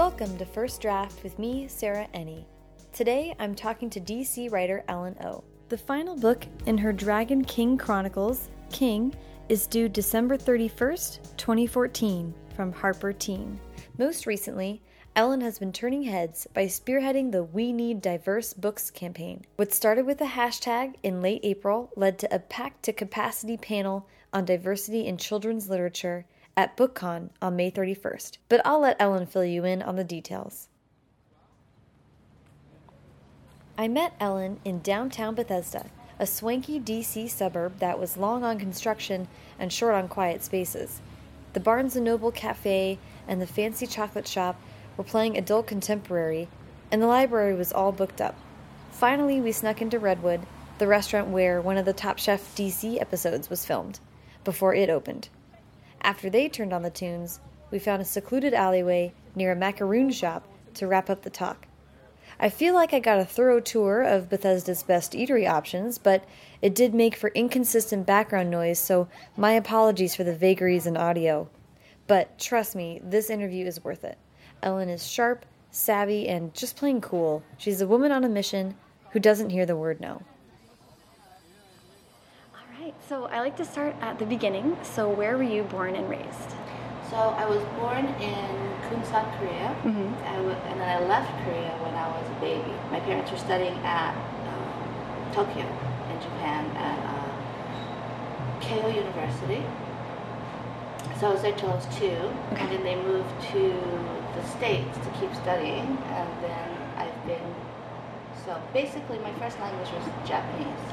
Welcome to First Draft with me, Sarah Ennie. Today I'm talking to DC writer Ellen O. The final book in her Dragon King Chronicles, King, is due December 31st, 2014, from Harper Teen. Most recently, Ellen has been turning heads by spearheading the We Need Diverse Books campaign. What started with a hashtag in late April led to a Packed to Capacity panel on diversity in children's literature at BookCon on May 31st. But I'll let Ellen fill you in on the details. I met Ellen in downtown Bethesda, a swanky DC suburb that was long on construction and short on quiet spaces. The Barnes & Noble cafe and the fancy chocolate shop were playing adult contemporary, and the library was all booked up. Finally, we snuck into Redwood, the restaurant where one of the Top Chef DC episodes was filmed, before it opened. After they turned on the tunes, we found a secluded alleyway near a macaroon shop to wrap up the talk. I feel like I got a thorough tour of Bethesda's best eatery options, but it did make for inconsistent background noise, so my apologies for the vagaries in audio. But trust me, this interview is worth it. Ellen is sharp, savvy, and just plain cool. She's a woman on a mission who doesn't hear the word no. So I like to start at the beginning. So, where were you born and raised? So I was born in Kunsan, Korea. I w- and then I left Korea when I was a baby. My parents were studying at um, Tokyo in Japan at uh, Keio University. So I was there till I was two, Okay. and then they moved to the States to keep studying, and then I've been. So basically, my first language was Japanese.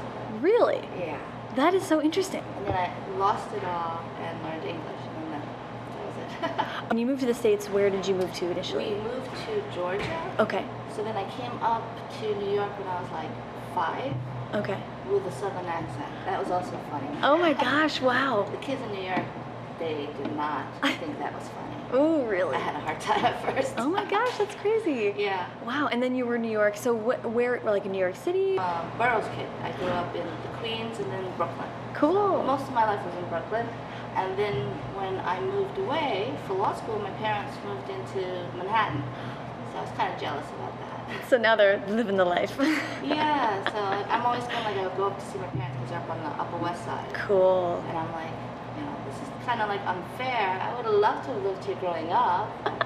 Really? Yeah. That is so interesting. And then I lost it all and learned English, and then that was it. When you moved to the States, where did you move to initially? We moved to Georgia. Okay, So then I came up to New York when I was like five okay. with a southern accent. That was also funny. Oh my gosh, wow. The kids in New York, they did not think that was funny. Oh, really? I had a hard time at first. Oh my gosh, that's crazy. Yeah. Wow, and then you were in New York. So wh- where, like in New York City? Um, Boroughs kid. I grew up in the Queens and then Brooklyn. Cool. Most of my life was in Brooklyn. And then when I moved away for law school, my parents moved into Manhattan. So I was kind of jealous about that. So now they're living the life. Yeah, so I'm always kind of like, I go up to see my parents because they're up on the Upper West Side. Cool. And I'm like, kind of like unfair. I would have loved to have lived here growing up.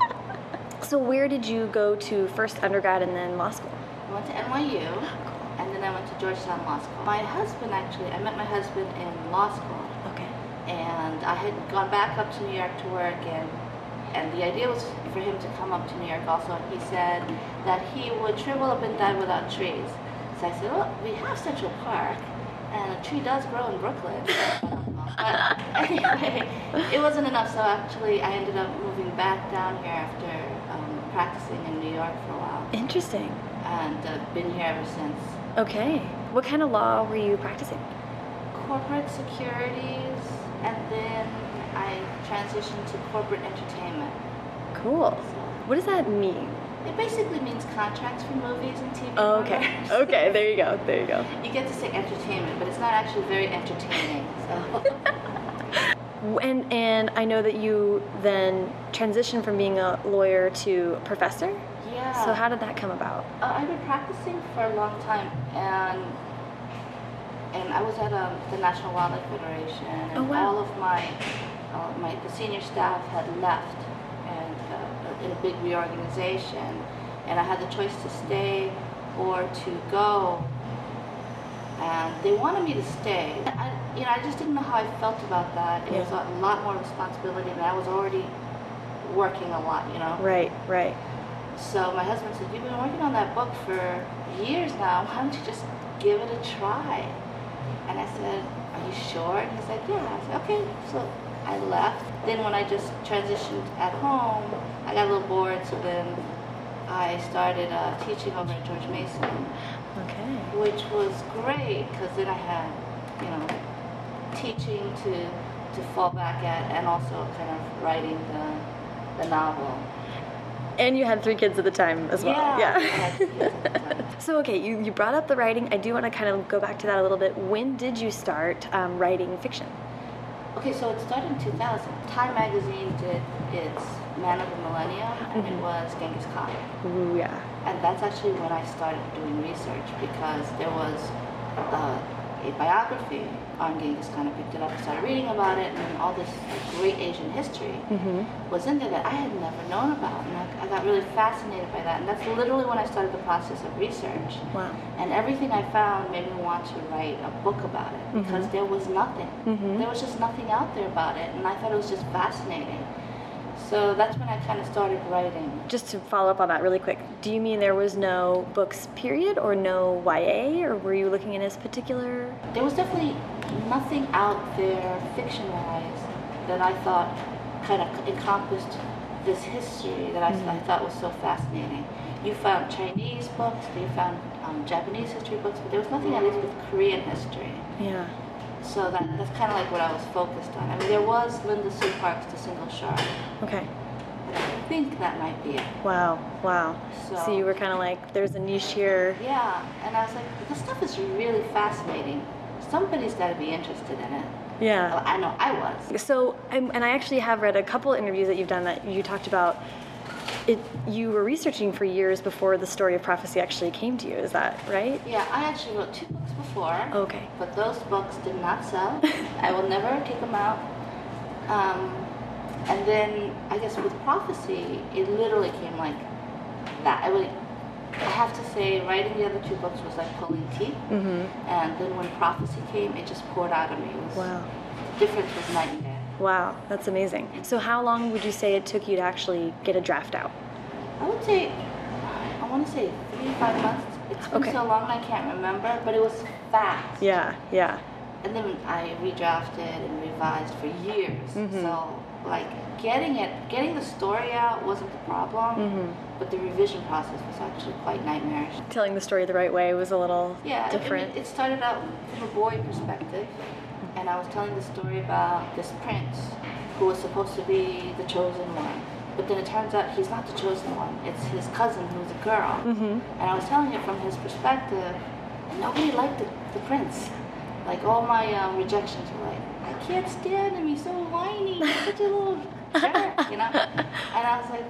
So where did you go to first undergrad and then law school? I went to NYU, oh, and then I went to Georgetown Law School. My husband, actually, I met my husband in law school, Okay. and I had gone back up to New York to work, and and the idea was for him to come up to New York also. And he said that he would shrivel up and die without trees. So I said, well, we have Central Park, and a tree does grow in Brooklyn. Um, but anyway, it wasn't enough. So actually, I ended up moving back down here after um, practicing in New York for a while, Interesting. and uh, been here ever since. Okay. What kind of law were you practicing? Corporate securities, and then I transitioned to corporate entertainment. Cool. So What does that mean? It basically means contracts for movies and TV. Oh, okay. programs. Okay, there you go. There you go. You get to say entertainment, but it's not actually very entertaining. So And and I know that you then transitioned from being a lawyer to a professor. yeah. So how did that come about? Uh, I've been practicing for a long time, and and I was at um, the National Wildlife Federation, and Oh, wow. all of my uh, my the senior staff had left, in a big reorganization, and I had the choice to stay or to go. And they wanted me to stay. I, you know, I just didn't know how I felt about that. It was a lot more responsibility, and I was already working a lot. You know. Right, right. So my husband said, You've been working on that book for years now. Why don't you just give it a try? And I said, Are you sure? And he said, Yeah. I said, Okay. So I left. Then when I just transitioned at home, I got a little bored. So then I started uh, teaching over at George Mason, Okay. which was great because then I had, you know, teaching to to fall back at and also kind of writing the, the novel. And you had three kids at the time as well. Yeah. I had three kids at the time. so okay, you, you brought up the writing. I do want to kind of go back to that a little bit. When did you start um, writing fiction? Okay, so it started in 2000. Time magazine did its Man of the Millennium, and Mm-hmm. it was Genghis Khan. Ooh, yeah. And that's actually when I started doing research because there was uh, a biography on Genghis Khan. I picked it up, and started reading about it, and all this great Asian history Mm-hmm. was in there that I had never known about. And I, I got really fascinated by that. And that's literally when I started the process of research. Wow. And everything I found made me want to write a book about it because there was nothing. Mhm. There was just nothing out there about it. And I thought it was just fascinating. So that's when I kind of started writing. Just to follow up on that really quick, do you mean there was no books, period, or no YA, or were you looking at this particular? There was definitely nothing out there fiction wise that I thought kind of encompassed this history that I, I thought was so fascinating. You found Chinese books, you found um, Japanese history books, but there was nothing at least with Korean history. Yeah. So that, that's kind of like what I was focused on. I mean, there was Linda Sue Park's The Single Shard, Okay. I think that might be it. Wow. Wow. So, So- you were kind of like, there's a niche here. Yeah, and I was like, this stuff is really fascinating. Somebody's got to be interested in it. Yeah. Well, I know I was. So, and I actually have read a couple interviews that you've done that you talked about. It. You were researching for years before the story of prophecy actually came to you. Is that right? Yeah, I actually wrote two books before. Okay. But those books did not sell. I will never take them out. Um, and then I guess with prophecy, it literally came like that. I would, I have to say, writing the other two books was like pulling teeth. Mm-hmm. And then when prophecy came, it just poured out of me. It was, Wow. The difference was night and day. Wow. That's amazing. So, how long would you say it took you to actually get a draft out? I would say, I want to say three five months. It's been Okay. so long I can't remember, but it was fast. Yeah. Yeah. And then I redrafted and revised for years. Mhm. So like getting it, getting the story out wasn't the problem, Mhm. but the revision process was actually quite nightmarish. Telling the story the right way was a little Yeah, I mean, different. it started out from a boy perspective, and I was telling the story about this prince who was supposed to be the chosen one. But then it turns out he's not the chosen one. It's his cousin who's a girl. Mhm. And I was telling it from his perspective, and nobody liked the, the prince. Like all my um, rejections were like, I can't stand him. He's so whiny. He's such a little jerk, you know. And I was like,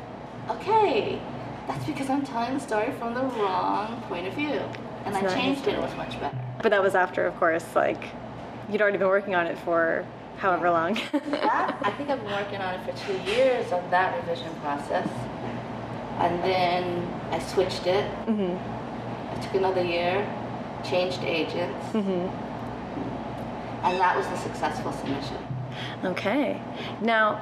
okay, that's because I'm telling the story from the wrong point of view. And It's I changed it. It was much better. But that was after, of course, like you'd already been working on it for however long. that I think I've been working on it for two years on that revision process, and then I switched it. hmm I took another year, changed agents, hmm and that was a successful submission. Okay. Now,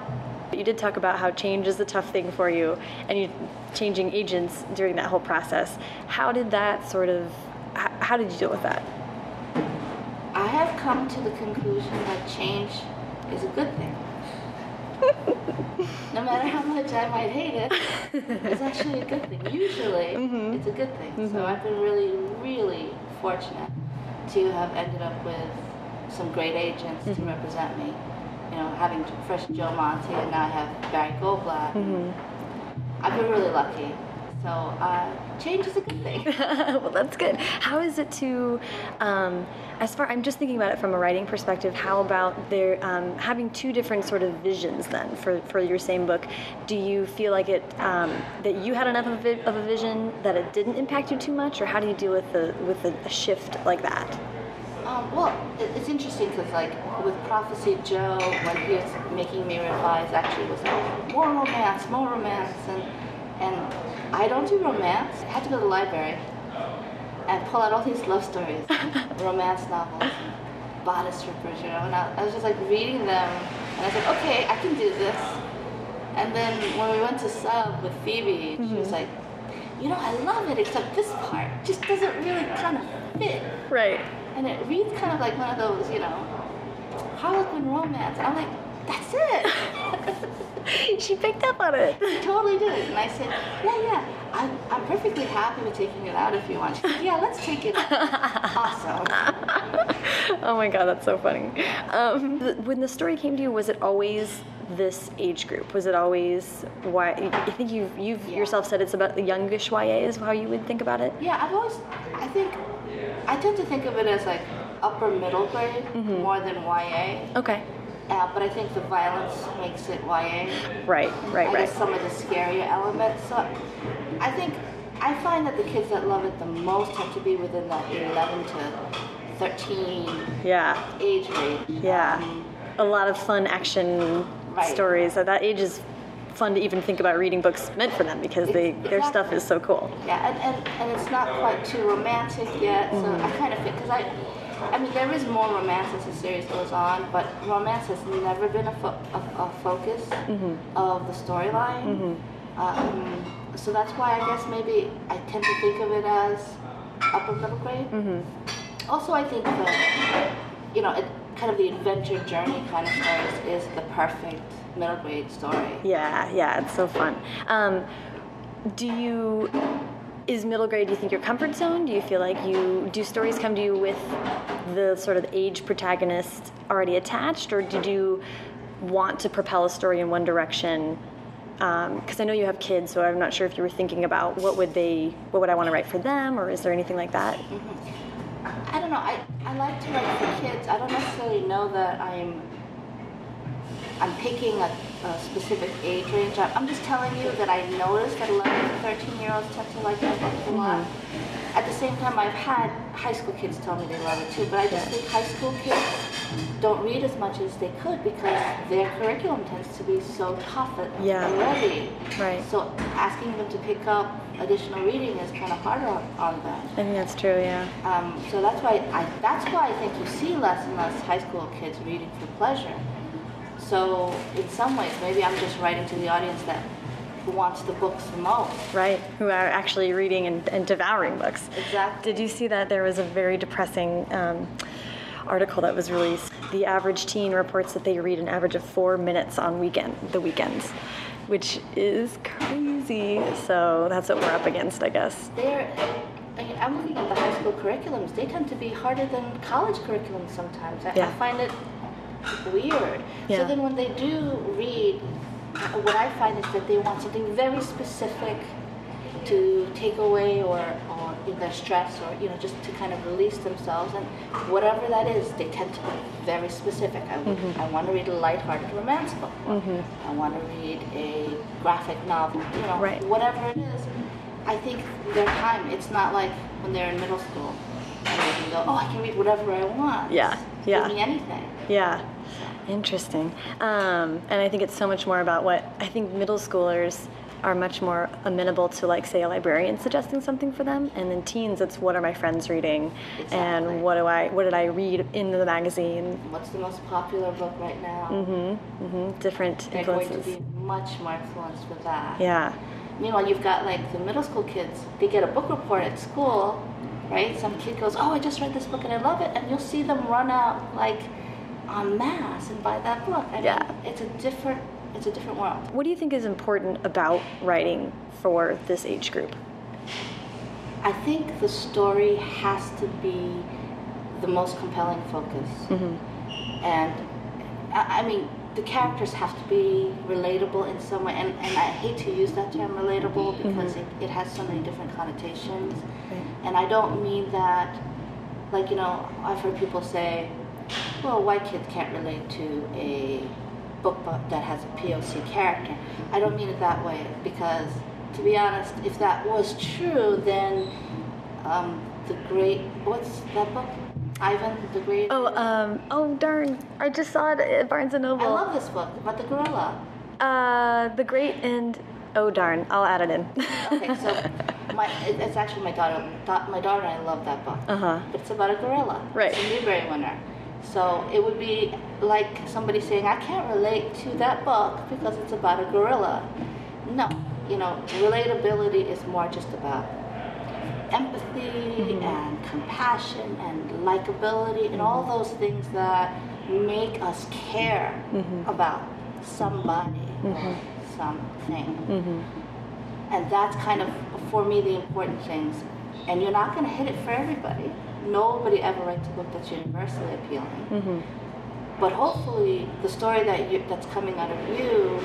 you did talk about how change is a tough thing for you, and you changing agents during that whole process. How did that sort of? How did you deal with that? I have come to the conclusion that change is a good thing. no matter how much I might hate it, it's actually a good thing. Usually, Mhm. it's a good thing. Mhm. So I've been really, really fortunate to have ended up with some great agents to Mhm. represent me. You know, having first Joe Monti and now I have Barry Goldblatt. hmm I've been really lucky. So uh, change is a good thing. well, that's good. How is it to, um, as far I'm just thinking about it from a writing perspective. How about there um, having two different sort of visions then for, for your same book? Do you feel like it um, that you had enough of a, of a vision that it didn't impact you too much, or how do you deal with the with a, a shift like that? Um, well, it, it's interesting because, like, with Prophecy Joe, when he was making me revise, actually was like, more romance, more romance, and and I don't do romance. I had to go to the library and pull out all these love stories, romance novels, and bodice rippers, you know. And I, I was just like reading them, and I said, okay, I can do this. And then when we went to sub with Phoebe, she was like, you know, I love it, except this part just doesn't really kind of fit. Right. And it reads kind of like one of those, you know, Harlequin romance. I'm like, that's it. she picked up on it. She totally did. And I said, yeah, yeah, I'm, I'm perfectly happy with taking it out if you want. She said, yeah, let's take it out. awesome. oh my god, that's so funny. Um, th- when the story came to you, was it always this age group? Was it always YA? I think you've you've Yeah. yourself said it's about the youngish YA is how you would think about it. Yeah, I've always, I think, I tend to think of it as like upper middle grade Mhm. more than YA. Okay. Uh, but I think the violence makes it YA. Right, right, I right. guess some of the scarier elements. So I think I find that the kids that love it the most have to be within that 11 to 13 Yeah, age range. yeah. Um, A lot of fun action Right. stories. At that age is fun to even think about reading books meant for them because they their stuff is so cool. Yeah, and, and, and it's not quite too romantic yet, so I mm-hmm. kind of think, because I, I mean, there is more romance as the series goes on, but romance has never been a, fo- a, a focus mm-hmm. of the storyline. Mm-hmm. Um, so that's why I guess maybe I tend to think of it as upper middle grade. Also, I think that you know, it, kind of the adventure journey kind of stories is the perfect middle grade story. Yeah, yeah, it's so fun. Um, do you is middle grade? Do you think your comfort zone? Do you feel like you do stories come to you with the sort of age protagonist already attached, or did you want to propel a story in one direction? Because I know you have kids, so I'm not sure if you were thinking about what would they, what would I want to write for them, or is there anything like that? I don't know. I, I like to write for kids. I don't necessarily know that I'm I'm picking a, a specific age range. I'm just telling you that I noticed that 11 to 13 year olds tend to like that book a lot. Mm-hmm. At the same time, I've had high school kids tell me they love it too, but I just think high school kids don't read as much as they could because their curriculum tends to be so tough and Yeah. already. Right. So asking them to pick up additional reading is kind of harder on, on them. I think that's true. Yeah. Um, so that's why I that's why I think you see less and less high school kids reading for pleasure. So in some ways, maybe I'm just writing to the audience that who wants the books the most. Right, who are actually reading and, and devouring books. Exactly. Did you see that there was a very depressing um, article that was released? The average teen reports that they read an average of four minutes on weekend the weekends, which is crazy. So that's what we're up against, I guess. They're, I mean, I'm looking at the high school curriculums. They tend to be harder than college curriculums sometimes. I, I find it weird. Yeah. So then when they do read, what I find is that they want something very specific to take away or, or in their stress or you know just to kind of release themselves. And whatever that is they tend to be very specific. I, Mm-hmm. I want to read a lighthearted romance book. Or I want to read a graphic novel you know Right. whatever it is. I think their time it's not like when they're in middle school and they can go oh I can read whatever I want. Yeah, yeah. anything. Yeah, interesting. Um, and I think it's so much more about what I think middle schoolers are much more amenable to, like, say, a librarian suggesting something for them, and then teens, it's what are my friends reading, Exactly. and what do I, what did I read in the magazine? what's the most popular book right now Mm-hmm, mm-hmm. Different they're going influences. to be much more influenced with that Yeah, Meanwhile, you've got like the middle school kids, they get a book report at school, right? Some kid goes, Oh, I just read this book and I love it. And you'll see them run out like en masse and buy that book. I Yeah. mean, it's a different, it's a different world. What do you think is important about writing for this age group? I think the story has to be the most compelling focus. Mm-hmm. And I, I mean, the characters have to be relatable in some way. And, and I hate to use that term relatable because it, it has so many different connotations. And I don't mean that, like, you know, I've heard people say, well, white kids can't relate to a book that has a POC character. I don't mean it that way because, to be honest, if that was true, then um, the great, what's that book? Ivan the Great. Oh, um, oh darn! I just saw it at Barnes and Noble. I love this book about the gorilla. Uh, the Great and oh darn! I'll add it in. Okay, so my it's actually my daughter. da- My daughter and I love that book. Uh huh. It's about a gorilla. Right. It's a Newbery winner. So it would be like somebody saying, I can't relate to that book because it's about a gorilla. No, you know, relatability is more just about empathy mm-hmm. and compassion and likability and all mm-hmm. those things that make us care mm-hmm. about somebody or something. And that's kind of, for me, the important things. And you're not going to hit it for everybody. Nobody ever writes a book that's universally appealing. Mm-hmm. But hopefully, the story that you, that's coming out of you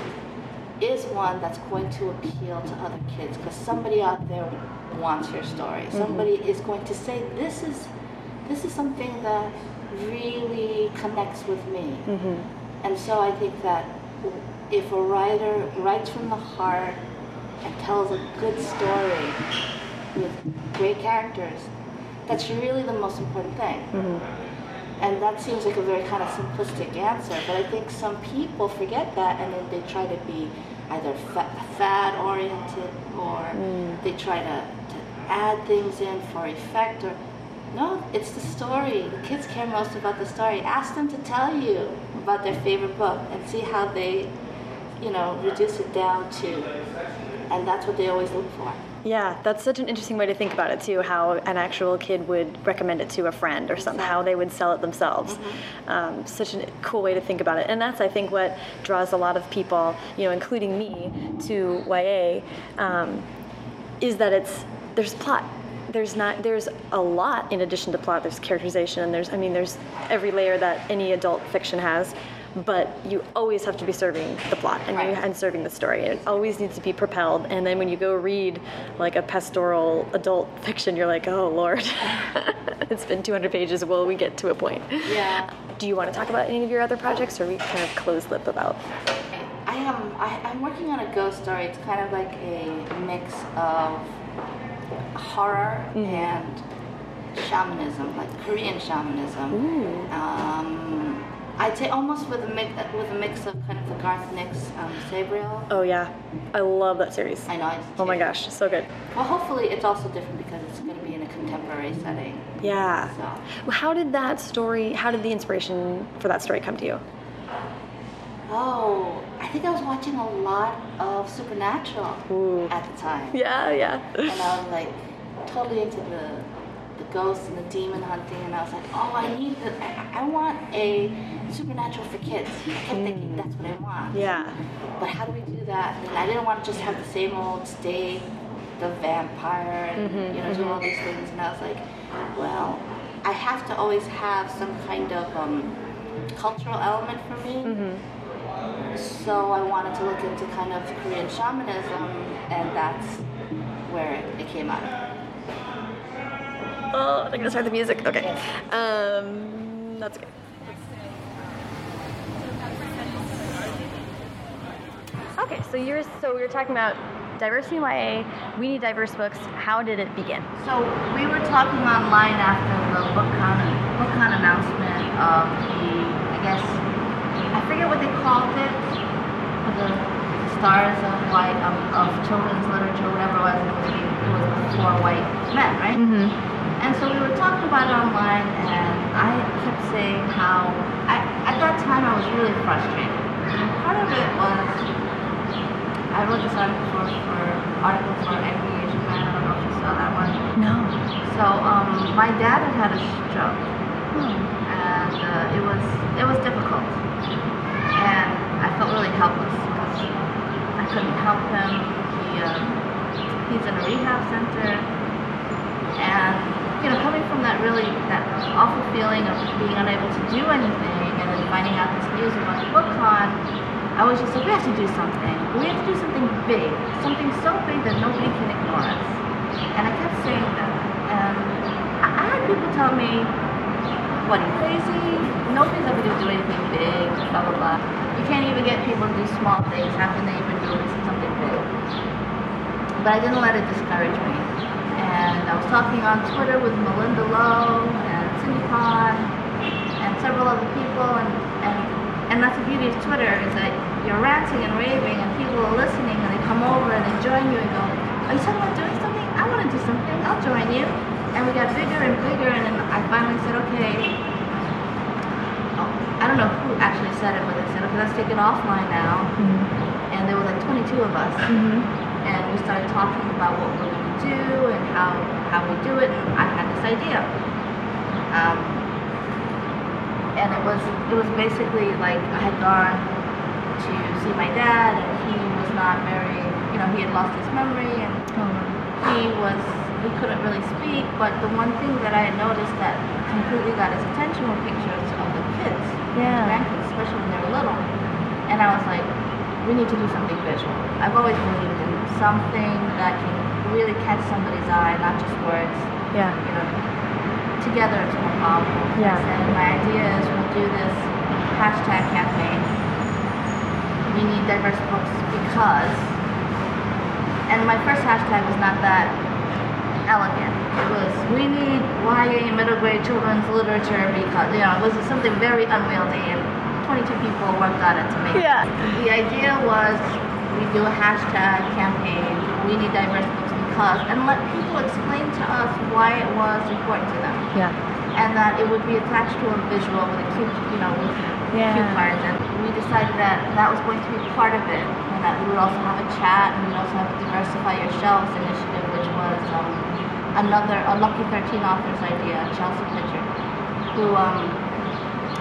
is one that's going to appeal to other kids because somebody out there wants your story. Mm-hmm. Somebody is going to say, "This is, this is something that really connects with me." Mm-hmm. And so I think that if a writer writes from the heart and tells a good story with great characters, that's really the most important thing. Mm-hmm. And that seems like a very kind of simplistic answer, but I think some people forget that and then they try to be either fa- fad oriented or mm. they try to, to add things in for effect or no, it's the story. The kids care most about the story. Ask them to tell you about their favorite book and see how they, you know, reduce it down to, and that's what they always look for. Yeah, that's such an interesting way to think about it too. How an actual kid would recommend it to a friend or something, how they would sell it themselves. Um, such a cool way to think about it, and that's I think what draws a lot of people, you know, including me, to YA, um, is that it's there's plot. There's not there's a lot in addition to plot. There's characterization, and there's I mean there's every layer that any adult fiction has. But you always have to be serving the plot and, you, Right. and serving the story. It always needs to be propelled. And then when you go read like a pastoral adult fiction, you're like, oh Lord, it's been 200 pages. Will we get to a point? Yeah. Do you want to talk about any of your other projects, or we kind of close lip about? I am. I, I'm working on a ghost story. It's kind of like a mix of horror and shamanism, like Korean shamanism. Um, I'd say almost with a mix with a mix of kind of the Garth Nix um, Sabriel. Oh yeah, I love that series. I know. It's Oh my gosh, so good. Well, hopefully it's also different because it's going to be in a contemporary setting. Yeah. So. How did that story? How did the inspiration for that story come to you? Oh, I think I was watching a lot of Supernatural Ooh. at the time. Yeah, yeah. and I was like totally into the ghosts and the demon hunting, and I was like, oh, I need the, I, I want a supernatural for kids. I kept mm. thinking that's what I want. Yeah. But how do we do that? And I didn't want to just have the same old stay the vampire and mm-hmm, you know do mm-hmm. all these things, and I was like, well, I have to always have some kind of um, cultural element for me. Mm-hmm. So I wanted to look into kind of Korean shamanism, and that's where it came out of. Oh, they're gonna start the music. Okay. Um, that's okay. Okay, so you're so we were talking about diversity in YA. We need diverse books. How did it begin? So we were talking online after the BookCon, BookCon announcement of the, I guess, I forget what they called it, the stars of white um, of children's literature, whatever it was. It was, it was for white men, right? Mm-hmm. And so we were talking about it online, and I kept saying how, I, at that time, I was really frustrated. And part of it was, I wrote this article for, for article for Angry Asian Man. I don't know if you saw that one. No. So um, my dad had had a stroke, and uh, it was it was difficult, and I felt really helpless because I couldn't help him. He uh, he's in a rehab center, and you know, coming from that really that awful feeling of being unable to do anything, and then finding out this news about the BookCon, I was just like, we have to do something. We have to do something big, something so big that nobody can ignore us. And I kept saying that, and I had people tell me, "What are you crazy? Nobody's ever gonna do anything big." Blah blah blah. You can't even get people to do small things. How can they even do something big? But I didn't let it discourage me. And I was talking on Twitter with Malinda Lo and Cindy Pon and several other people, and, and and that's the beauty of Twitter is that you're ranting and raving, and people are listening, and they come over and they join you and go, "Are you talking about doing something? I want to do something. I'll join you." And we got bigger and bigger, and then I finally said, "Okay." Oh, I don't know who actually said it, but they said, "Okay, let's take it offline now." Mm-hmm. And there were like 22 of us mm-hmm. and we started talking about what we're going to do and how how we do it. And I had this idea, um, and it was it was basically like I had gone to see my dad, and he was not very, you know, he had lost his memory, and he was he couldn't really speak. But the one thing that I had noticed that completely got his attention were pictures of the kids, Yeah. grandkids, especially when they were little. And I was like, we need to do something visual. I've always believed in something that can really catch somebody's eye, not just words. Yeah. You know, together it's more powerful. Yeah. And my idea is we'll do this hashtag campaign. We need diverse books because, and my first hashtag was not that elegant. It was we need YA middle grade children's literature because you know it was something very unwieldy and 22 people worked on it to make Yeah. it. The idea was we do a hashtag campaign. We need diverse because and let people explain to us why it was important to them Yeah. and that it would be attached to a visual with a cute, you know, with Yeah. cute cards. And we decided that that was going to be part of it, and that we would also have a chat, and we'd also have a diversify your shelves initiative, which was um, another a Lucky 13 author's idea, Chelsea Pitcher, who um,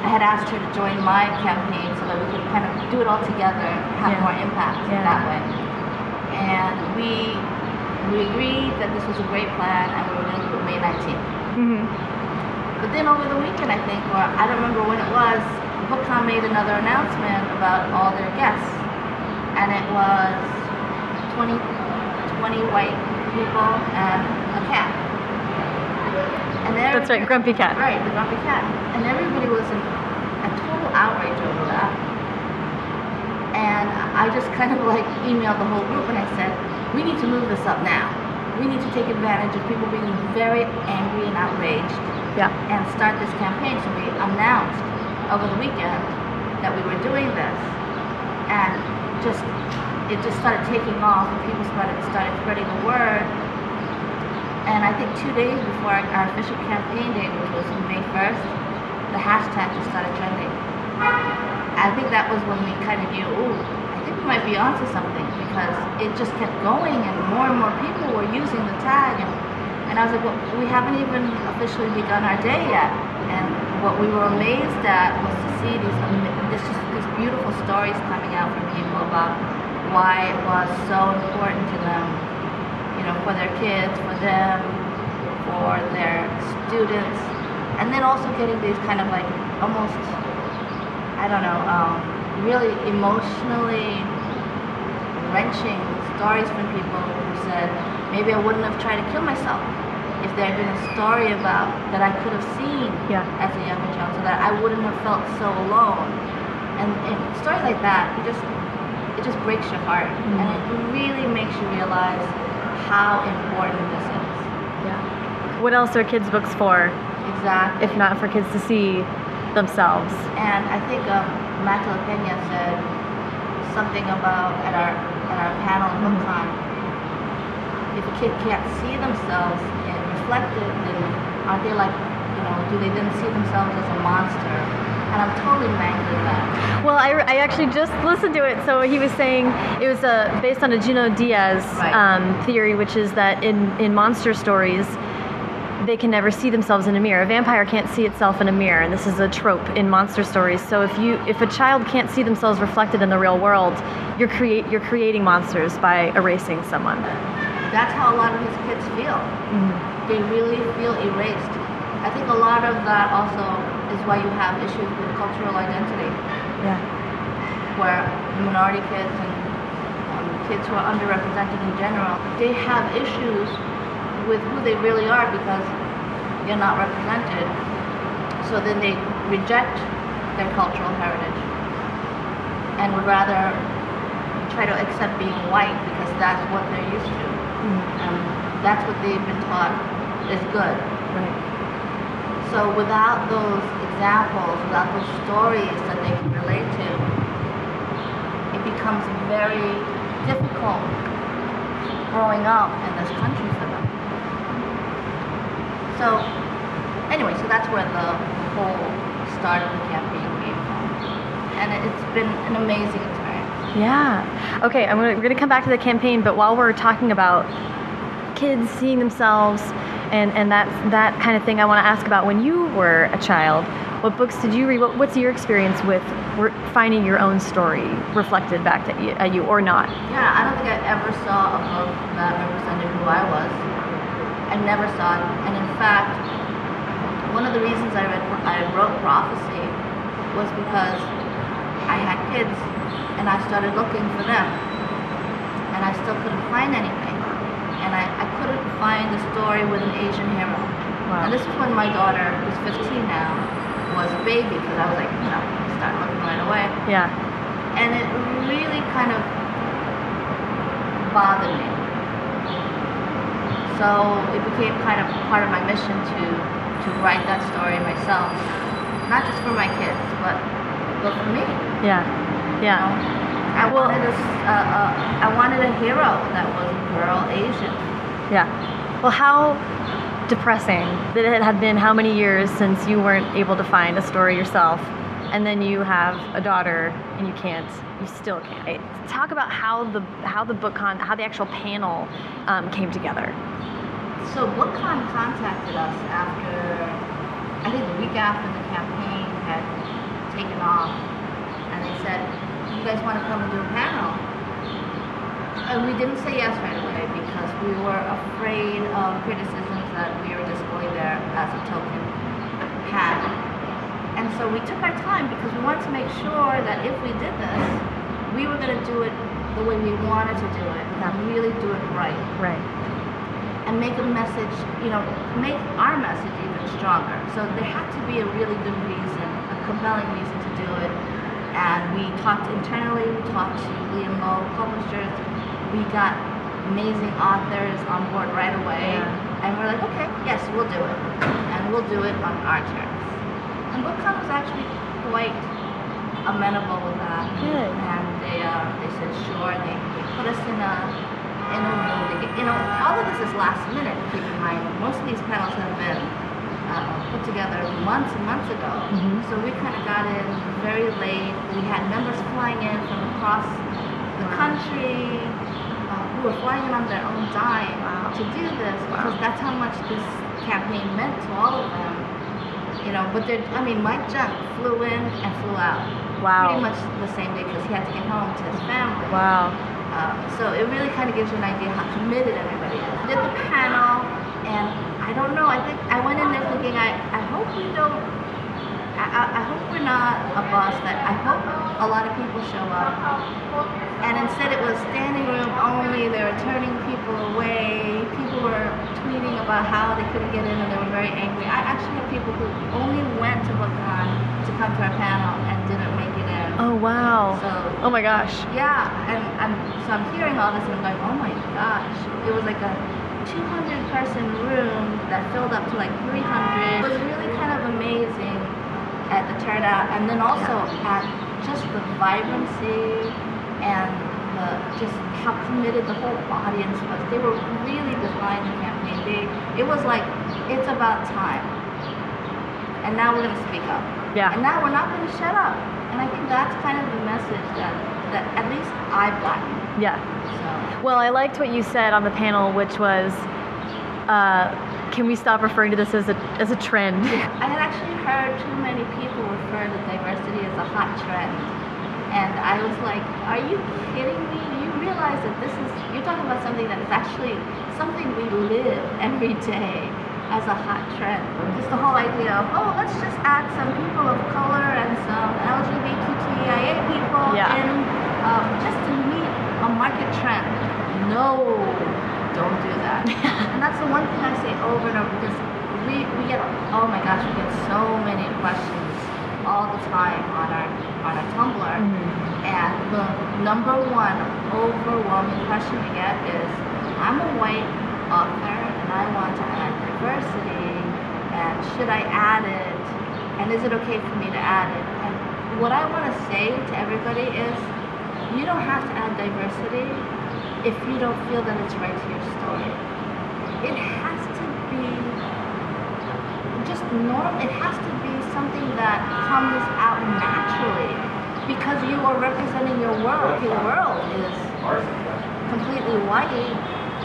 I had asked her to join my campaign so that we could kind of do it all together, have Yeah. more impact Yeah. that way. And we we agreed that this was a great plan, and we were going to do it May 19th. hmm But then over the weekend, I think, or I don't remember when it was, BookCon made another announcement about all their guests. And it was 20, 20 white people and a cat. And That's right, Grumpy Cat. Right, the grumpy cat. And everybody was in a total outrage over that. And I just kind of like emailed the whole group and I said, we need to move this up now. We need to take advantage of people being very angry and outraged Yeah. and start this campaign. So we announced over the weekend that we were doing this, and just it just started taking off, and people started started spreading the word. And I think two days before our, official campaign date, which was May first, the hashtag just started trending. I think that was when we kind of knew, ooh, think we might be onto something because it just kept going, and more and more people were using the tag and and I was like, well, we haven't even officially begun our day yet. And what we were amazed at was to see these, this just, these beautiful stories coming out from people about why it was so important to them, you know, for their kids, for them, for their students. And then also getting these kind of like almost, I don't know, um, really emotionally wrenching stories from people who said, maybe I wouldn't have tried to kill myself if there had been a story about that I could have seen Yeah. as a younger child so that I wouldn't have felt so alone. And, and stories like that, it just it just breaks your heart and it really makes you realize how important this is. Yeah. What else are kids' books for, Exactly. if not for kids to see themselves? And I think um, Matt Pena said something about at our at our panel in BookCon. If a kid can't see themselves and reflected, then aren't they like, you know, do they then see themselves as a monster? And I'm totally mangling that. Well, I, I actually just listened to it. So he was saying it was uh, based on a Junot Diaz Right. um, theory, which is that in, in monster stories, they can never see themselves in a mirror. A vampire can't see itself in a mirror, and this is a trope in monster stories. So if you if a child can't see themselves reflected in the real world, you're create you're creating monsters by erasing someone. That's how a lot of his kids feel. They really feel erased. I think a lot of that also is why you have issues with cultural identity. Yeah. where minority kids and um, kids who are underrepresented in general, they have issues with who they really are because they're not represented. So then they reject their cultural heritage and would rather try to accept being white because that's what they're used to. Mm-hmm. And that's what they've been taught is good. Right. So without those examples, without those stories that they can relate to, it becomes very difficult growing up in this country. So anyway, so that's where the whole start of the campaign came from. And it- it's been an amazing experience. Yeah. Okay, I'm gonna, we're going to come back to the campaign, but while we're talking about kids seeing themselves and, and that, that kind of thing, I want to ask about when you were a child. What books did you read? What, what's your experience with finding your own story reflected back you, at you or not? Yeah, I don't think I ever saw a book that represented who I was. I never saw it. And in fact, one of the reasons I read I wrote prophecy was because I had kids and I started looking for them. And I still couldn't find anything. And I, I couldn't find a story with an Asian hero. Wow. And this is when my daughter, who's 15 now, was a baby because I was like, you know, start looking right away. Yeah. And it really kind of bothered me. So it became kind of part of my mission to to write that story myself, not just for my kids, but but for me. Yeah. Yeah. I Well- wanted a, a- a- I wanted a hero that was girl Asian. Yeah. Well, how depressing that it had been how many years since you weren't able to find a story yourself, and then you have a daughter and you can't, you still can't. Talk about how the how the book con how the actual panel um, came together. So BookCon contacted us after, I think the week after the campaign had taken off, and they said, "You guys want to come and do a panel?" And we didn't say yes right away because we were afraid of criticisms that we were just going there as a token panel. And so we took our time because we wanted to make sure that if we did this, we were going to do it the way we wanted to do it and really do it right Right. and make a message, you know, make our message even stronger. So there had to be a really good reason, a compelling reason to do it. And we talked internally, we talked to Lee & Low publishers, we got amazing authors on board right away. Yeah. And we're like, okay, yes, we'll do it. And we'll do it on our terms. And was actually quite amenable with that. Good. And they, uh, they said sure. They, they put us in a in a room get, you know, all of this is last minute. Keep in mind, most of these panels have been uh, put together months and months ago. Mhm. So we kind of got in very late. We had members flying in from across the country uh, who were flying in on their own dime Wow. to do this because that's how much this campaign meant to all of them. You know, but they're, I mean, Mike Jung flew in and flew out. Wow. Pretty much the same day because he had to get home to his family. Wow. Um, so it really kind of gives you an idea how committed everybody is. Did the panel, and I don't know. I think I went in there thinking, I, I hope we don't. I, I, I hope we're not a bus that I hope a lot of people show up. And instead, it was standing room only. They were turning people away. People were tweeting about how they couldn't get in, and they were very angry. I actually have people who only went to BookCon to come to our panel and didn't make it in. Oh wow. So Oh my gosh. yeah, and I'm so I'm hearing all this and I'm going, oh my gosh, it was like a 200 person room that filled up to like 300. It was really kind of amazing at the turnout, and then also at just the vibrancy and the just how committed the whole audience was. They were really behind the campaign. They it was like it's about time, and now we're gonna speak up. Yeah. And now we're not gonna shut up. And I think that's kind of the message that that at least I've gotten. Yeah. So Well, I liked what you said on the panel, which was, uh, can we stop referring to this as a as a trend? I had actually heard too many people refer to diversity as a hot trend. And I was like, are you kidding me? You realize that this is, you're talking about something that is actually something we live every day as a hot trend. Just the whole idea of, oh, let's just add some people of color and some LGBTQIA people Yeah. in um, just to meet a market trend. No, don't do that. and that's the one thing I say over and over because we, we get, oh my gosh, we get so many questions all the time on our, on a Tumblr. Mhm. And the number one overwhelming question we get is, I'm a white author and I want to add diversity, and should I add it? And is it okay for me to add it? And what I want to say to everybody is, you don't have to add diversity if you don't feel that it's right to your story. It has normal. It has to be something that comes out naturally because you are representing your world. Your world is completely white.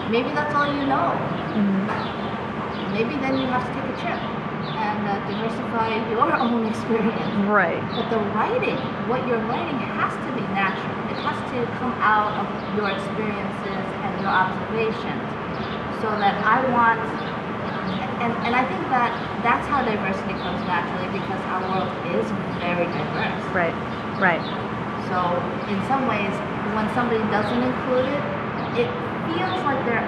Maybe that's all you know. Mhm. Maybe then you have to take a trip and uh, diversify your own experience. Right. But the writing, what you're writing, has to be natural. It has to come out of your experiences and your observations. So that I want, and, and I think that that's how diversity comes naturally because our world is very diverse. Right. Right. So in some ways, when somebody doesn't include it, it feels like they're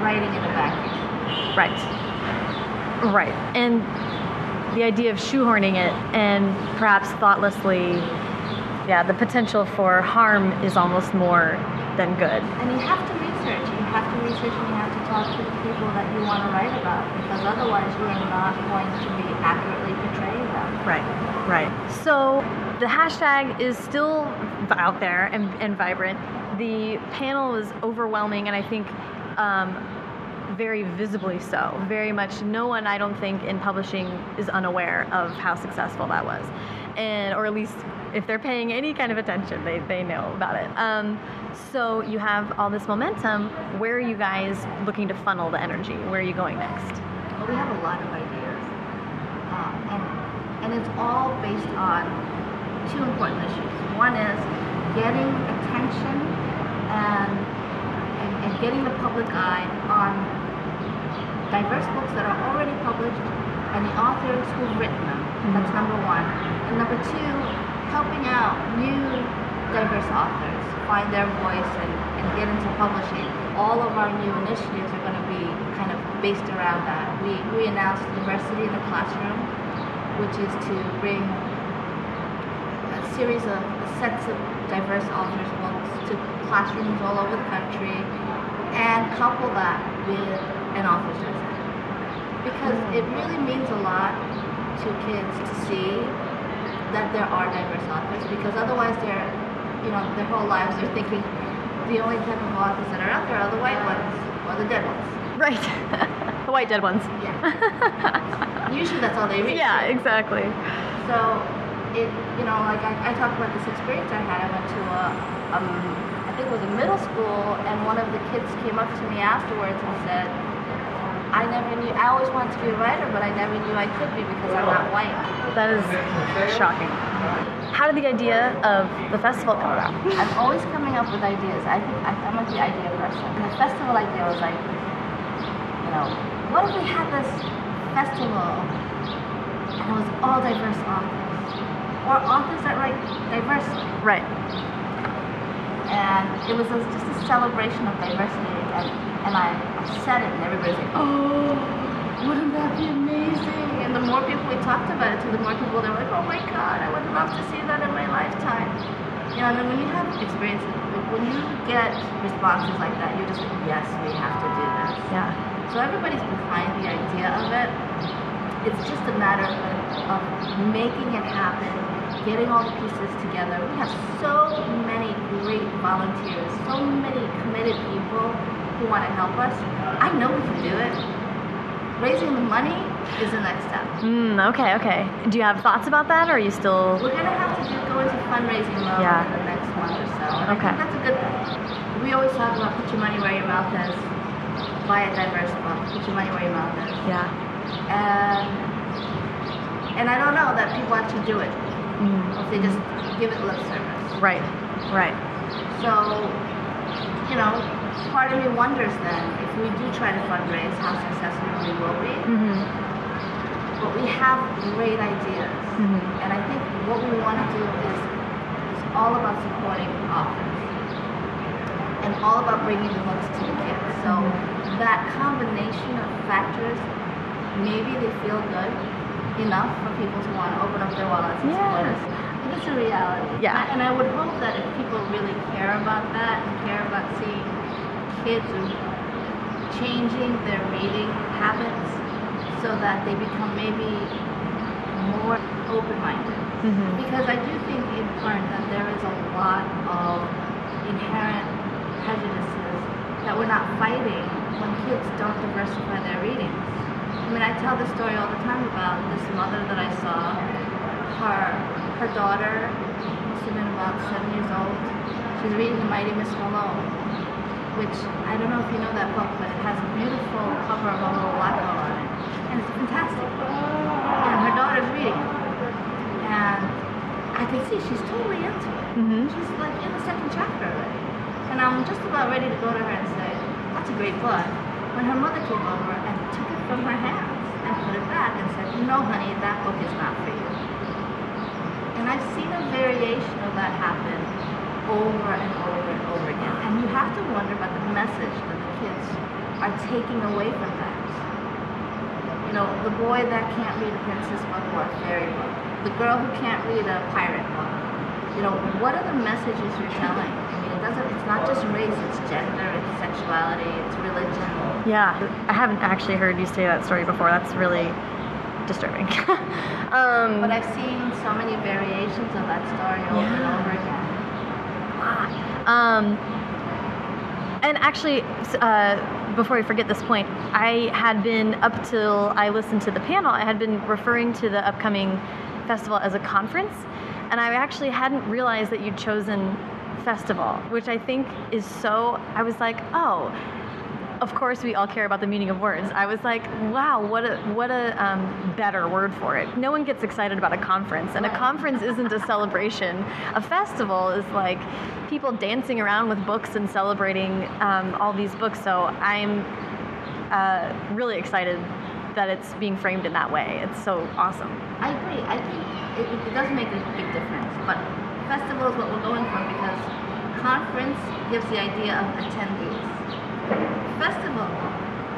writing in a vacuum. Right. Right. And the idea of shoehorning it and perhaps thoughtlessly, yeah, the potential for harm is almost more than good. And you have to research. Have to research and you have to talk to the people that you want to write about because otherwise you are not going to be accurately portraying them. Right, right. So the hashtag is still out there and, and vibrant. The panel is overwhelming, and I think um, very visibly so. Very much, no one I don't think in publishing is unaware of how successful that was, and or at least if they're paying any kind of attention, they, they know about it. Um, so you have all this momentum. Where are you guys looking to funnel the energy? Where are you going next? Well, we have a lot of ideas, uh, and and it's all based on two important issues. One is getting attention and, and, and getting the public eye on diverse books that are already published and the authors who've written them. Mm-hmm. That's number one. And number two, helping out new diverse authors find their voice and, and get into publishing. All of our new initiatives are going to be kind of based around that. We, we announced diversity in the classroom, which is to bring a series of sets of diverse authors' books to classrooms all over the country and couple that with an author's visit. Because it really means a lot to kids to see that there are diverse authors because otherwise they're, you know, their whole lives they're thinking the only type of authors that are out there are the white ones or the dead ones. Right. the white dead ones. Yeah. Usually that's all they read. Yeah, exactly. So it, you know, like I, I talk about this experience I had. I went to a, um, I think it was a middle school, and one of the kids came up to me afterwards and said, I never knew, I always wanted to be a writer, but I never knew I could be because I'm not white. That is shocking. How did the idea of the festival come about? I'm always coming up with ideas. I think I, I'm like the idea person. And the festival idea was like, you know, what if we had this festival and it was all diverse authors? Or authors that write diversely. Right. And it was just a celebration of diversity. And, and I, said it, and everybody's like, oh, wouldn't that be amazing? And the more people we talked about it to, the more people they were like, oh my god, I would love to see that in my lifetime. You know, and then when you have experiences, when you get responses like that, you're just like, yes, we have to do this. Yeah. So everybody's behind the idea of it. It's just a matter of, of making it happen, getting all the pieces together. We have so many great volunteers, so many committed people who want to help us. I know we can do it. Raising the money is the next step. Mm, okay, okay. Do you have thoughts about that, or are you still? We're gonna have to do, go into fundraising mode Yeah. in the next month or so. And Okay. I think that's a good. We always talk about put your money where your mouth is. Buy a diverse book. Put your money where your mouth is. Yeah. And and I don't know that people actually do it. Mm, if they just give it lip service. right. Right. So, you know, part of me wonders then if we do try to fundraise, how successful we will be. Mm-hmm. But we have great ideas. Mhm. And I think what we want to do is, is all about supporting authors and all about bringing the books to the kids. So that combination of factors, maybe they feel good enough for people to want to open up their wallets and support us. But it's a reality. Yeah. And I would hope that if people really care about that and care about seeing kids changing their reading habits so that they become maybe more open-minded. Mm-hmm. Because I do think in part that there is a lot of inherent prejudices that we're not fighting when kids don't diversify their readings. I mean, I tell this story all the time about this mother that I saw. Her her daughter must have been about seven years old. She's reading The Mighty Miss Malone, which I don't know if you know that book, but it has a beautiful cover of a little black girl on it, and it's a fantastic book. And her daughter's reading it, and I can see she's totally into it. Mm-hmm. She's like in the second chapter already. And I'm just about ready to go to her and say, that's a great book. When her mother came over and took it from her hands and put it back and said, no honey, that book is not for you. And I've seen a variation of that happen over and over over again. And you have to wonder about the message that the kids are taking away from that. You know, the boy that can't read a princess book or a fairy book, the girl who can't read a pirate book. You know, what are the messages you're telling? I mean, it doesn't. It's not just race. It's gender. It's sexuality. It's religion. Yeah, I haven't actually heard you say that story before. That's really disturbing. um, But I've seen so many variations of that story over and over again. Um, and actually, uh, before I forget this point, I had been up till I listened to the panel. I had been referring to the upcoming festival as a conference, and I actually hadn't realized that you'd chosen festival, which I think is so. I was like, oh. Of course, we all care about the meaning of words. I was like, "Wow, what a what a um, better word for it." No one gets excited about a conference, and a conference isn't a celebration. A festival is like people dancing around with books and celebrating um, all these books. So I'm uh, really excited that it's being framed in that way. It's so awesome. I agree. I think it, it does make a big difference. But festival is what we're going for because conference gives the idea of attendees. Festival,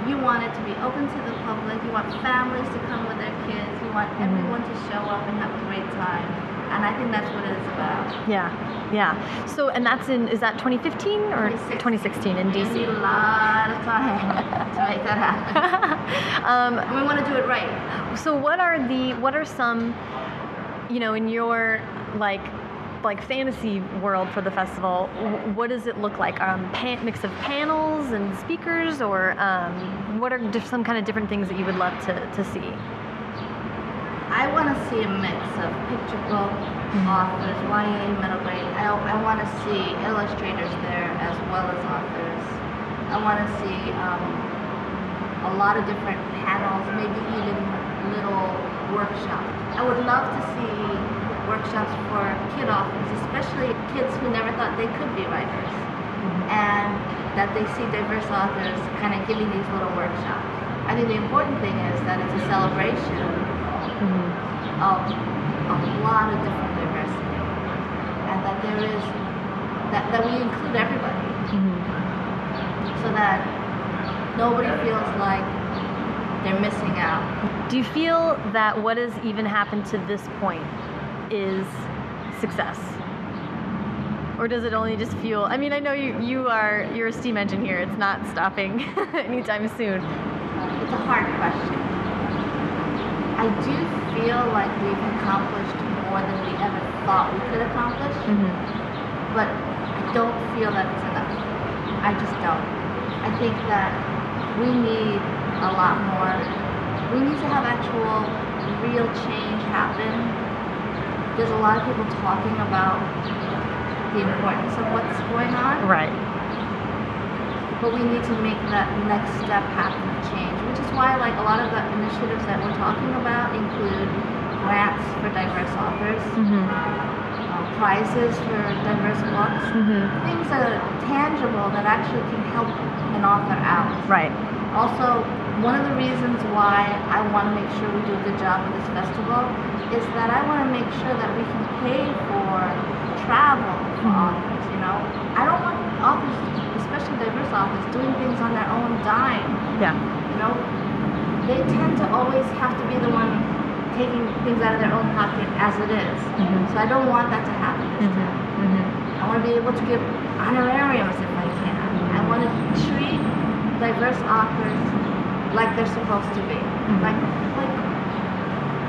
you want it to be open to the public. You want families to come with their kids. You want everyone to show up and have a great time. And I think that's what it is about. Yeah, yeah. So and that's in is that 2015 or 2016 in We need a lot of time to make that happen. um, And we want to do it right. So what are the what are some you know in your like like fantasy world for the festival what does it look like um pan- mix of panels and speakers or um, what are some kind of different things that you would love to, to see I want to see a mix of picture book authors, YA, middle grade. I, I want to see illustrators there as well as authors. I want to see um, a lot of different panels, maybe even little workshops. I would love to see workshops for kid authors, especially kids who never thought they could be writers, mm-hmm. and that they see diverse authors kind of giving these little workshops. I think the important thing is that it's a celebration mm-hmm. of a lot of different diversity, and that there is that, that we include everybody, mm-hmm. so that nobody feels like they're missing out. do you feel that what has even happened to this point is success or does it only just feel i mean i know you, you are you're a steam engine here it's not stopping anytime soon It's a hard question. I do feel like we've accomplished more than we ever thought we could accomplish, mm-hmm. but I don't feel that it's enough. I just don't. I think that we need a lot more. We need to have actual, real change happen. There's a lot of people talking about the importance of what's going on right but we need to make that next step happen of change, which is why like a lot of the initiatives that we're talking about include grants for diverse authors, mm-hmm. um, prizes for diverse books, Mm-hmm. things that are tangible that actually can help an author out. right Also, one of the reasons why I want to make sure we do a good job with this festival is that I want to make sure that we can pay for travel for Mhm. authors. You know, I don't want authors, especially diverse authors, doing things on their own dime. yeah You know, they tend to always have to be the one taking things out of their own pocket as it is. Mhm. So I don't want that to happen this mm-hmm. time. Mm-hmm. I want to be able to give honorariums if I can. I want to treat diverse authors like they're supposed to be, like like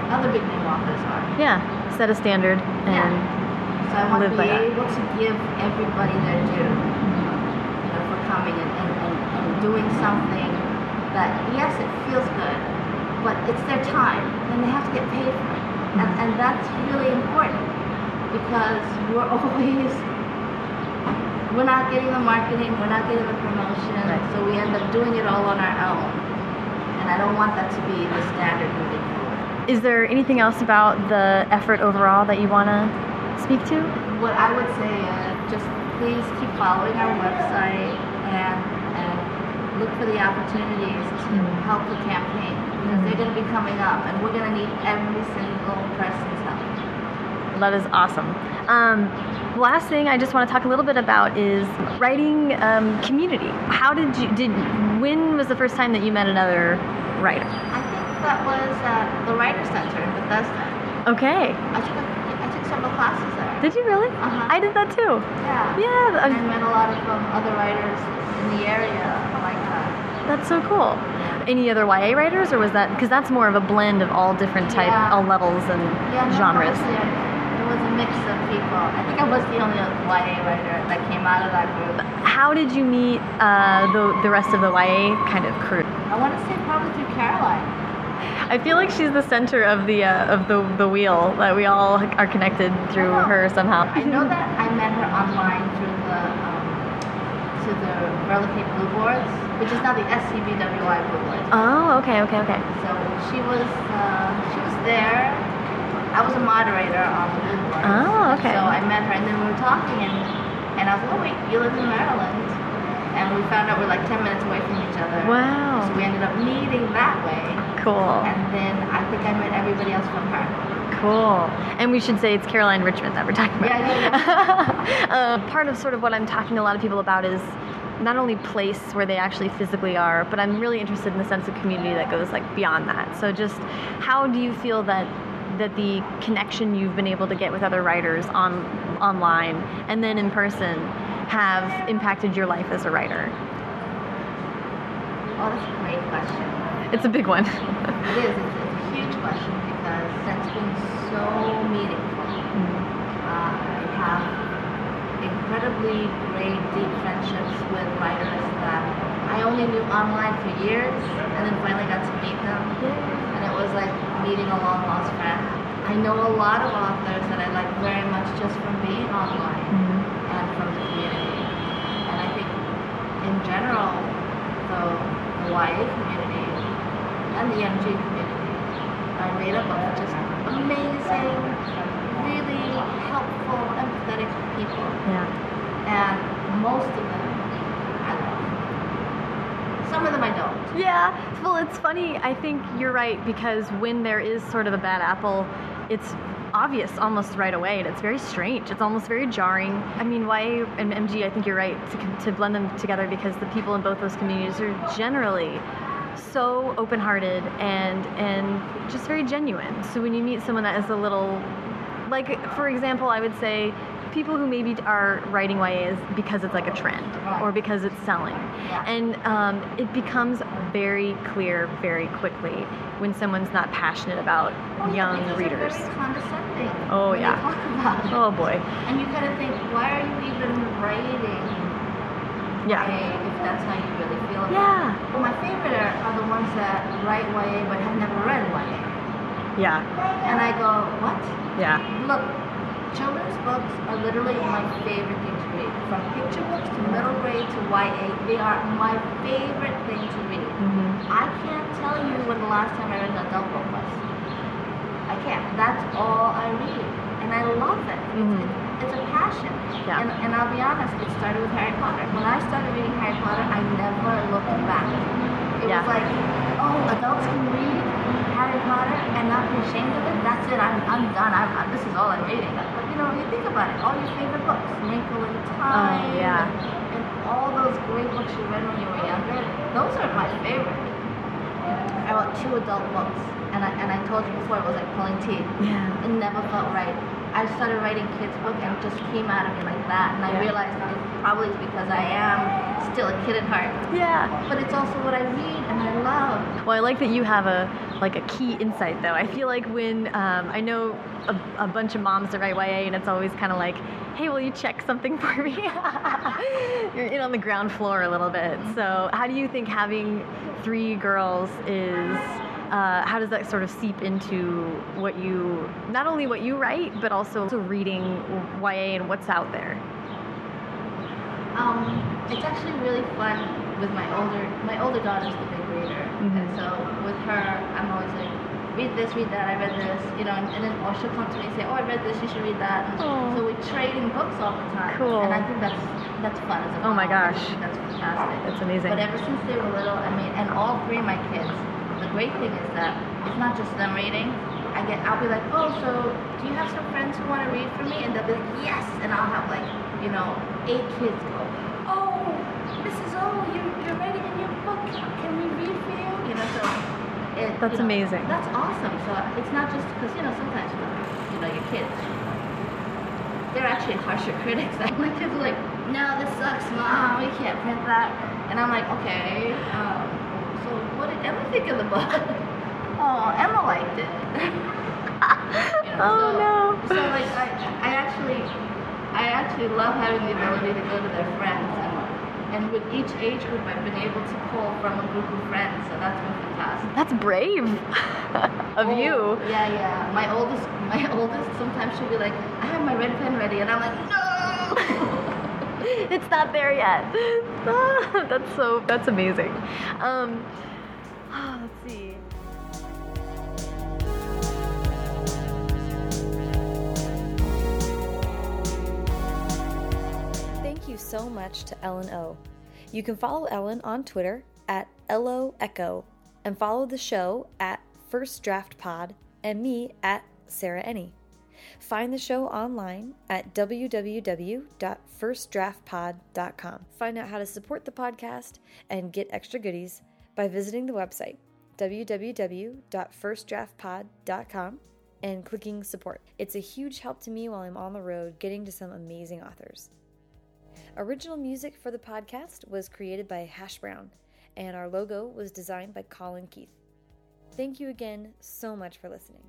other big name authors are. yeah set a standard and So I want to be by that. able to give everybody their due you know, for coming and, and, and, and doing something that yes, it feels good, but it's their time and they have to get paid for it, and, mm-hmm. and that's really important because we're always we're not getting the marketing, we're not getting the promotion, Right. so we end up doing it all on our own. And I don't want that to be the standard moving forward. Is there anything else about the effort overall that you want to speak to What I would say is just please keep following our website and, and look for the opportunities to Mhm. help the campaign because they're going to be coming up and we're going to need every single person's help. That is awesome. Um, last thing I just want to talk a little bit about is writing um, community. How did you did when was the first time that you met another writer? I that was at the Writer Center in Bethesda. Okay. I took a, I took several classes there. Did you really? Uh-huh. I did that too. Yeah. Yeah, And I met a lot of um, other writers in the area like that. that's so cool. Any other YA writers, or was that because that's more of a blend of all different type, Yeah. all levels and Yeah, no, genres? honestly, It was a mix of people. I think I was the only YA writer that came out of that group. How did you meet uh, the the rest of the YA kind of crew? I want to say probably through Caroline. I feel like she's the center of the uh, of the the wheel that we all are connected through Oh. her somehow. I know that I met her online through the um, to the Verla Kay Blue Boards, which is now the SCBWI Blue Boards. Oh, okay, okay, okay. So she was uh, she was there. I was a moderator on the Blue Boards. Oh, okay. So I met her, and then we were talking, and and I was like, oh wait, you live in Maryland, and we found out we're like 10 minutes away from each other. Wow. So we ended up meeting that way, Cool. and then I think I met everybody else from her. Cool. And we should say it's Caroline Richmond that we're talking about. Yeah, uh, part of sort of what I'm talking to a lot of people about is not only place where they actually physically are, but I'm really interested in the sense of community that goes like beyond that. So just how do you feel that that the connection you've been able to get with other writers on online and then in person have impacted your life as a writer? Oh, that's a great question. It's a big one. It is. It's, it's a huge question because that's been so meaningful. Uh, I have incredibly great, deep friendships with writers that I only knew online for years, and then finally got to meet them. And it was like meeting a long lost friend. I know a lot of authors that I like very much just from being online and from the community. And I think in general, the, community and the MG community are made up of just amazing, really helpful, empathetic people. Yeah. And most of them I love. Some of them I don't. Yeah, well, it's funny. I think you're right because when there is sort of a bad apple, it's obvious almost right away, and it's very strange. It's almost very jarring. I mean, YA and MG, I think you're right to, to blend them together because the people in both those communities are generally so open-hearted and and just very genuine. So when you meet someone that is a little like for example i would say people who maybe are writing YAs because it's like a trend or because it's selling and um, it becomes very clear very quickly when someone's not passionate about Oh, young because readers They're very condescending. Oh, yeah. Talk about it. oh boy And you kind of think, why are you even writing yeah YA if that's how you really about Yeah. My favorite are, the ones that write YA but have never read YA. yeah And I go, what? yeah Look, children's books are literally my favorite thing to read. From picture books to middle grade to YA, they are my favorite thing to read. hmm I can't tell you when the last time I read an adult book was. I can't. That's all I read. And I love it. Mhm. It's, it's a passion. Yeah. And, and I'll be honest, it started with Harry Potter. When I started reading Harry Potter, I never looked back. It Yeah. was like, oh, adults can read Harry Potter and not be ashamed of it. That's it. I'm, I'm done. I'm, i this is all I'm reading. But you know, you think about it. All your favorite books, Wrinkle in Time, Oh, yeah. and, and all those great books you read when you were younger. Those are my favorite. I wrote two adult books, and I and I told you before it was like pulling teeth. yeah It never felt right. I started writing kids' book and it just came out of me like that, and I Yeah. realized that it probably because I am still a kid at heart. yeah But it's also what I read and I love. Well, I like that you have a like a key insight though. I feel like when um, I know a, a bunch of moms that write YA, and it's always kind of like, "Hey, will you check something for me?" You're in on the ground floor a little bit. So, how do you think having three girls is? Uh, how does that sort of seep into what you, not only what you write, but also reading YA and what's out there? Um, it's actually really fun with my older my older daughter's the big reader, and Mhm. so with her, I'm always like, read this, read that. I read this, you know, and, and then or she'll come to me and say, oh, I read this, you should read that. And so we trade in books all the time, Cool. and I think that's that's fun as a Oh my mom. I gosh. that's fantastic. That's amazing. But ever since they were little, I mean, and all three of my kids, the great thing is that it's not just them reading. I get, I'll be like, oh, so do you have some friends who want to read for me? And they'll be like, yes. And I'll have like, you know, eight kids go, oh, Mrs. O, you're, you're writing a new book. Can we read for you? You know, so it, That's you know, amazing. That's awesome. So it's not just because you know sometimes you know your kids, they're actually harsher critics. My kids are like, no, this sucks, mom. We can't print that. And I'm like, okay. Um, what did Emma think of the book? oh, Emma liked it. You know, Oh, so, no. So like I, I actually, I actually love having the ability to go to their friends and. And with each age group, I've been able to pull from a group of friends, so that's been fantastic. That's brave of Oh, you. Yeah, yeah. My oldest, my oldest, sometimes she'll be like, "I have my red pen ready," and I'm like, "No." it's not there yet. Ah, that's so that's amazing. Um, so much to Ellen O. You can follow Ellen on Twitter at ElloEcho and follow the show at First Draft Pod and me at Sarah Enni. Find the show online at www.firstdraftpod.com. Find out how to support the podcast and get extra goodies by visiting the website www.firstdraftpod.com and clicking support. It's a huge help to me while I'm on the road getting to some amazing authors. Original music for the podcast was created by Hash Brown, and our logo was designed by Colin Keith. Thank you again so much for listening.